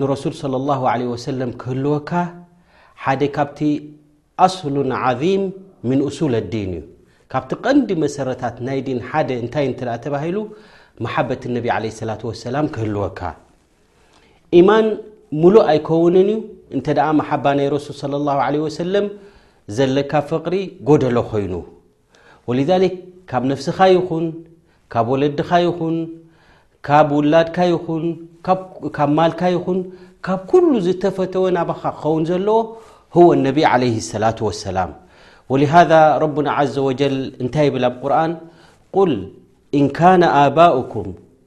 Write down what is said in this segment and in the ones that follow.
ንረሱል ሰለላሁ ዓለይሂ ወሰለም ክህልወካ ሓደ ካብቲ ኣስሉን ዓዚም ምን ኡሱል ኣዲን እዩ። ካብቲ ቀንዲ መሰረታት ናይ ዲን ሓደ እንታይ እንተድኣ ተባሂሉ መሓበት ነቢ ዓለይሂ ሰላቱ ወሰላም ክህልወካ። ኢማን ሙሉእ ኣይከውንን እዩ እንተድኣ መሓባ ናይ ረሱል ሰለላሁ ዓለይሂ ወሰለም ዘለካ ፍቕሪ ጎደሎ ኮይኑ። ወሊዛሊክ ካብ ነፍስኻ ይኹን ካብ ወለድኻ ይኹን ካብ ውላድካ ይኹን ካብ ማልካ ይኹን ካብ ኩሉ ዝተፈተወ ናባኻ ክኸውን ዘለዎ ህወ ነቢ ዓለይ ሰላት ወሰላም ወሊሃذ ረቡና ዘ ወጀል እንታይ ይብል ኣብ ቁርን ቁል እንካነ ኣባኡኩም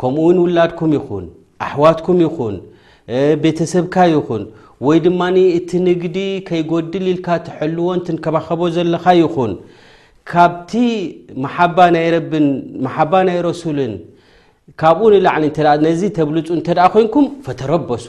ከምኡ ውን ውላድኩም ይኹን ኣሕዋትኩም ይኹን ቤተሰብካ ይኹን ወይ ድማ እቲ ንግዲ ከይጎድል ኢልካ ትሐልዎን ትንከባኸቦ ዘለኻ ይኹን ካብቲ መሓባ ናይ ረብን መሓባ ናይ ረሱልን ካብኡ ንላዕሊ ነዚ ተብልፁ እንተ ኮይንኩም ፈተረበሱ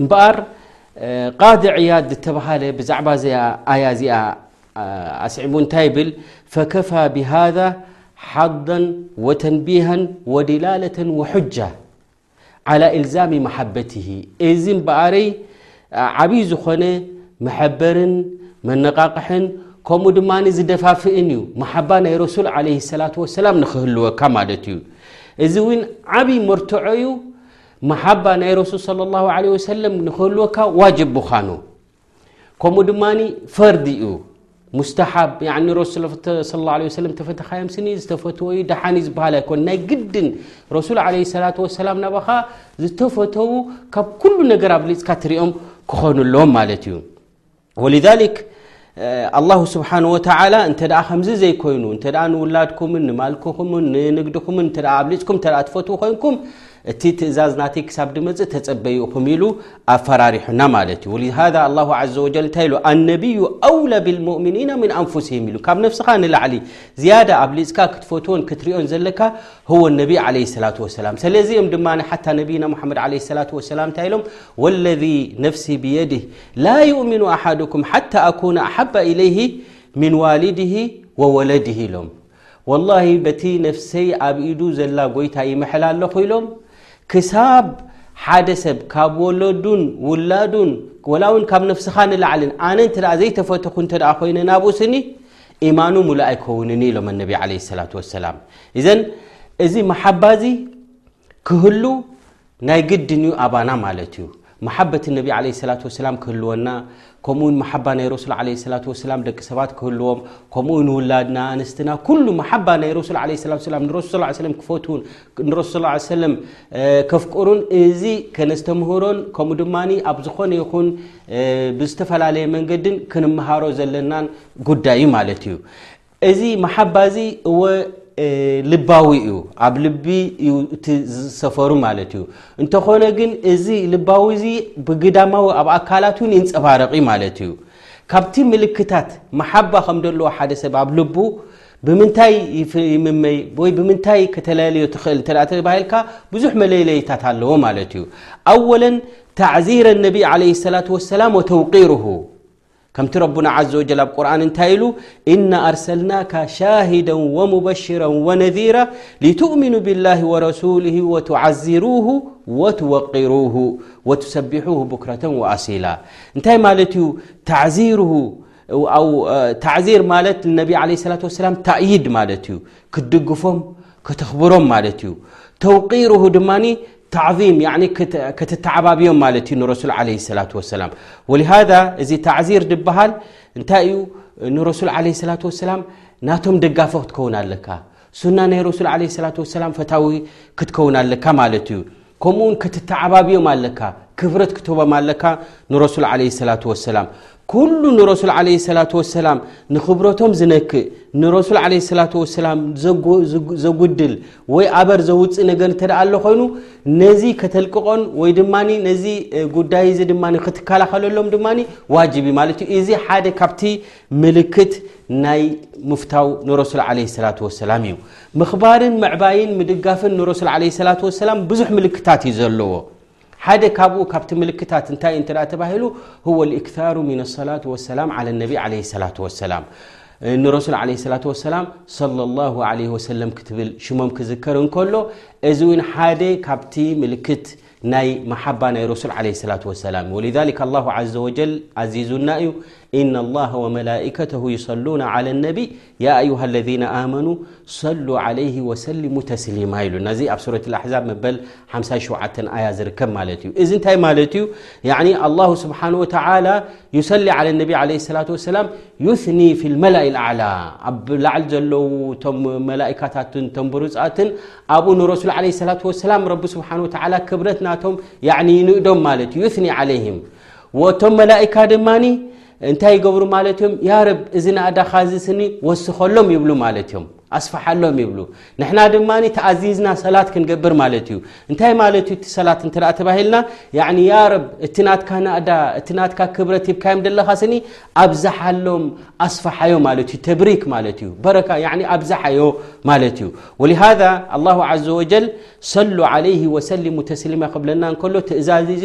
እምበኣር ቃዲ ዕያድ ዝተብሃለ ብዛዕባ እዚኣ ኣያ እዚኣ ኣስዒቡ እንታይ ይብል ፈከፋ ብሃذ ሓضን ወተንቢሃን ወድላለተን ወሑጃ ዓላ እልዛሚ መሓበት እዚ እምበኣረይ ዓብዪ ዝኾነ መሐበርን መነቓቕሕን ከምኡ ድማ ዝደፋፍእን እዩ መሓባ ናይ ረሱል ዓለ ሰላት ወሰላም ንክህልወካ ማለት እዩ እዚ እውን ዓብዪ መርትዖ እዩ መሓባ ናይ ረሱል صለ ላሁ ለ ወሰለም ንክህልወካ ዋጅብ ምዃኑ ከምኡ ድማ ፈርዲ እዩ ሙስተሓብ ረሱ ስ ላ ለ ሰለም ተፈተኻዮም ስኒ ዝተፈትዎ ዩ ደሓኒ ዝበሃል ኣይኮን ናይ ግድን ረሱል ዓለ ሰላት ወሰላም ናባኻ ዝተፈተዉ ካብ ኩሉ ነገር ኣብሊፅካ ትሪኦም ክኾኑ ኣለዎም ማለት እዩ ወልዛሊክ ኣላሁ ስብሓን ወተላ እንተ ከምዚ ዘይኮይኑ እንተ ንውላድኩምን ንማልክኹምን ንንግድኹምን እተ ኣብሊፅኩም እተ ትፈትዉ ኮይንኩም እቲ ትእዛዝ ናተይ ክሳብ ድመፅእ ተፀበይኹም ኢሉ ኣፈራሪሑና ማለት እዩ ወሃ ኣላ ዘ ወጀል እንታይ ኢሉ ኣነብዩ ኣውላ ብልሙእምኒና ምን ኣንፍሲህም ኢሉ ካብ ነፍስኻ ንላዕሊ ዝያዳ ኣብሊፅካ ክትፈትዎን ክትሪኦን ዘለካ ህወ ነቢ ለ ሰላት ወሰላም ስለዚኦም ድማ ሓታ ነብይና ሓመድ ለ ሰላት ወሰላም እንታይ ኢሎም ወለذ ነፍሲ ብየድህ ላ ዩእሚኑ ኣሓድኩም ሓታ ኣኩነ ኣሓባ ኢለይህ ምን ዋልድህ ወወለድህ ኢሎም ወላሂ በቲ ነፍሰይ ኣብ ኢዱ ዘላ ጎይታ ይምሐል ኣለኹ ኢሎም ክሳብ ሓደ ሰብ ካብ ወለዱን ውላዱን ወላ እውን ካብ ነፍስኻ ንላዕልን ኣነ እንተ ዘይተፈትኹ እንተ ኮይነ ናብኡ ስኒ ኢማኑ ሙሉእ ኣይከውንን ኢሎም ኣነቢ ዓለ ሰላት ወሰላም እዘን እዚ መሓባ እዚ ክህሉ ናይ ግድን እዩ ኣባና ማለት እዩ መሓበት ነቢ ለ ሰላ ሰላም ክህልወና ከምኡውን መሓባ ናይ ረሱል ለ ሰላ ሰላም ደቂ ሰባት ክህልዎም ከምኡውን ውላድና ኣንስትና ኩሉ መሓባ ናይ ረሱል ለ ላ ሰላም ንረሱ ስ ለም ክፈትዉን ንረሱ ስ ሰለም ከፍቅሩን እዚ ከነስተምህሮን ከምኡ ድማ ኣብ ዝኾነ ይኹን ብዝተፈላለየ መንገድን ክንምሃሮ ዘለናን ጉዳይ ማለት እዩ እዚ መሓባ እዚ እወ ልባዊ እዩ ኣብ ልቢ እዩ እቲ ዝሰፈሩ ማለት እዩ እንተኾነ ግን እዚ ልባዊ እዚ ብግዳማዊ ኣብ ኣካላት እውን ይንፀባረቂ ማለት እዩ ካብቲ ምልክታት መሓባ ከም ዘለዎ ሓደ ሰብ ኣብ ልቡ ብምንታይ ይምመይ ወይ ብምንታይ ከተለለዮ ትኽእል እተ ተባሂልካ ብዙሕ መለለይታት ኣለዎ ማለት እዩ ኣወለን ታዕዚረ ነቢ ለ ሰላት ወሰላም ወተውቂርሁ كمت ربنا عز وجل قرآن እታይ ل إن أرسلناك شاهدا ومبشرا ونذيرة لتؤمنوا بالله ورسوله وتعذروه وتوقروه وتسبحوه بكرة وأسلا እታይ م ر تعذير ت لنبي عليه الصلة ولسلم تأيድ ክትድግፎም ከተኽብሮም ማለት እዩ ተውቂሩሁ ድማ ታዕም ክትተዓባብዮም ማለት እዩ ንረሱል ለ ሰላ ወሰላም ወሊሃዛ እዚ ታዕዚር ድበሃል እንታይ እዩ ንረሱል ለ ስላ ወሰላም ናቶም ደጋፈ ክትከውን ኣለካ ሱና ናይ ረሱል ለ ስላ ወሰላም ፈታዊ ክትከውን ኣለካ ማለት እዩ ከምኡ ውን ክትተዓባብዮም ኣለካ ክብረት ክትህቦም ኣለካ ንረሱል ዓለ ሰላት ወሰላም ኩሉ ንረሱል ዓለ ሰላት ወሰላም ንኽብረቶም ዝነክእ ንረሱል ዓለ ሰላት ወሰላም ዘጉድል ወይ ኣበር ዘውፅእ ነገር እንተ ደኣ ኣሎ ኾይኑ ነዚ ከተልቅቖን ወይ ድማ ነዚ ጉዳይ እዚ ድማ ክትከላኸለሎም ድማ ዋጅብ እዩ ማለት እዩ እዚ ሓደ ካብቲ ምልክት ናይ ምፍታው ንረሱል ዓለ ሰላት ወሰላም እዩ ምኽባርን ምዕባይን ምድጋፍን ንረሱል ዓለይሂ ሰላቱ ወሰላም ብዙሕ ምልክታት እዩ ዘለዎ። ሓደ ካብኡ ካብቲ ምልክታት እንታይ እንተ ተባሂሉ ሁወ ልእክታሩ ሚን ኣሰላት ወሰላም ዓላ ነቢ ዓለይሂ ሰላቱ ወሰላም ንረሱል ዓለይሂ ሰላቱ ወሰላም ሰለላሁ ዓለይሂ ወሰለም ክትብል ሽሞም ክዝከር እንከሎ እዚ እውን ሓደ ካብቲ ምልክት ናይ መሓባ ናይ ረሱል ዓለይሂ ሰላቱ ወሰላም እዩ ወሊዛሊከ ኣላሁ ዓዘ ወጀል ዓዚዙና እዩ ኢና ላሃ ወመላኢከተሁ ይሰሉና ዓላ ነቢ ያ ኣዩሃ ለذነ ኣመኑ ሰሉ ዓለይህ ወሰሊሙ ተስሊማ ኢሉና እዚ ኣብ ሱረት ኣሕዛብ መበል ሓምሳ ሸውዓተ ኣያ ዝርከብ ማለት እዩ እዚ እንታይ ማለት እዩ ኣላ ስብሓን ወተላ ዩሰሊ ዓለ ነቢ ዓለ ሰላት ወሰላም ዩስኒ ፊ ልመላኢ ኣዕላ ኣብ ላዕሊ ዘለዉ ቶም መላእካታትን ቶም ብሩፃትን ኣብኡ ንረሱል ዓለ ሰላት ወሰላም ረቢ ስብሓን ወተላ ክብረት ናቶም ይንእዶም ማለት እዩ ዩስኒ ዓለይህም ወእቶም መላእካ ድማ እንታይ ይገብሩ ማለት እዮም ያረብ እዚ ናእዳኻ እዚ ስኒ ወስኸሎም ይብሉ ማለት እዮም ኣስፋሓሎም ይብሉ ንሕና ድማ ተኣዚዝና ሰላት ክንገብር ማለት እዩ እንታይ ማለት እዩ እቲ ሰላት እንተ ተባሂልና ያረብ እቲ ናትካ ናእዳ እቲ ናትካ ክብረት ሂብካዮም ዘለኻ ስኒ ኣብዛሓሎም ኣስፋሓዮ ማለት እዩ ተብሪክ ማለት እዩ በረካ ኣብዛሓዮ ማለት እዩ ወሃ ኣላ ዘ ወጀል ሰሉ ለይ ወሰሊሙ ተስሊማ ክብለና እንከሎ ትእዛዝ እዙ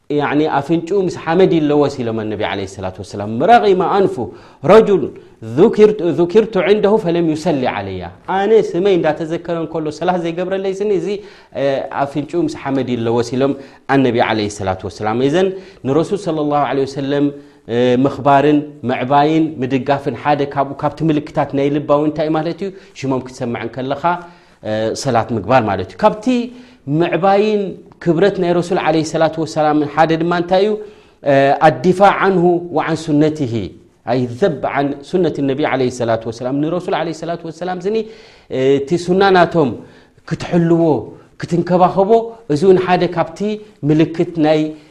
ያዕኒ ኣፍንጩኡ ምስ ሓመድ ይለወስ ኢሎም ኣነቢ ዓለ ሰላት ወሰላም ምረቒማ ኣንፉ ረጁል ዙኪርቱ ዕንደሁ ፈለም ዩሰሊ ዓለያ ኣነ ስመይ እንዳተዘከረ እንከሎ ሰላት ዘይገብረለይ ስኒ እዚ ኣፍንጩኡ ምስ ሓመድ ይለወስ ኢሎም ኣነቢ ዓለ ሰላት ወሰላም እዘን ንረሱል ስለ ላሁ ለ ወሰለም ምኽባርን ምዕባይን ምድጋፍን ሓደ ካብኡ ካብቲ ምልክታት ናይ ልባዊ እንታይ ማለት እዩ ሽሞም ክትሰምዕ እንከለኻ ሰላት ምግባር ማለት እዩ ካብቲ ምዕባይን ክብረት ናይ ረሱል ለ ሰላት ወሰላም ሓደ ድማ እንታይ እዩ ኣዲፋዕ ዓንሁ ዓን ሱነት ኣይ ዘብ ን ሱነት ነቢ ለ ሰላ ሰላም ንረሱል ለ ሰላ ወሰላም ዝኒ እቲ ሱና ናቶም ክትሕልዎ ክትንከባኸቦ እዚ እውን ሓደ ካብቲ ምልክት ናይ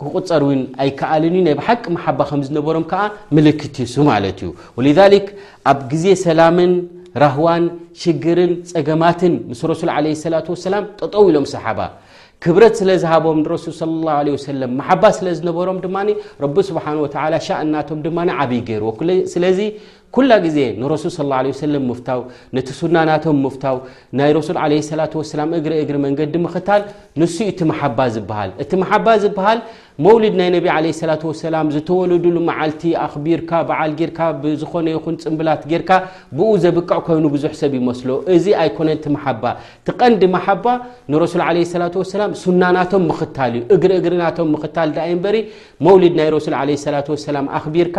ክቁጸር እውን ኣይከኣልን እዩ ናይ ብሓቂ መሓባ ከም ዝነበሮም ከዓ ምልክት እዩ ማለት እዩ ወሊዛሊክ ኣብ ግዜ ሰላምን ራህዋን ሽግርን ጸገማትን ምስ ረሱል ዓለ ሰላት ወሰላም ጠጠው ኢሎም ሰሓባ ክብረት ስለ ዝሃቦም ንረሱል ስለ ላ ለ ወሰለም መሓባ ስለ ዝነበሮም ድማ ረቢ ስብሓን ወተዓላ ሻእናቶም ድማ ዓብይ ገይርዎ ስለዚ ኩላ ግዜ ንረሱል ስ ላ ለ ሰለም ምፍታው ነቲ ሱና ናቶም ምፍታው ናይ ረሱል ዓለ ሰላት ወሰላም እግሪ እግሪ መንገዲ ምኽታል ንሱ እዩ እቲ መሓባ ዝበሃል እቲ መሓባ ዝበሃል መውሊድ ናይ ነቢ ዓለ ሰላት ወሰላም ዝተወለዱሉ መዓልቲ ኣኽቢርካ በዓል ጌርካ ብዝኾነ ይኹን ፅምብላት ጌርካ ብኡ ዘብቅዕ ኮይኑ ብዙሕ ሰብ ይመስሎ እዚ ኣይኮነን እቲ መሓባ እቲ ቐንዲ መሓባ ንረሱል ዓለ ሰላት ወሰላም ሱና ናቶም ምኽታል እዩ እግሪ እግሪ ናቶም ምኽታል ዳኣ እምበሪ መውሊድ ናይ ረሱል ዓለ ሰላት ወሰላም ኣኽቢርካ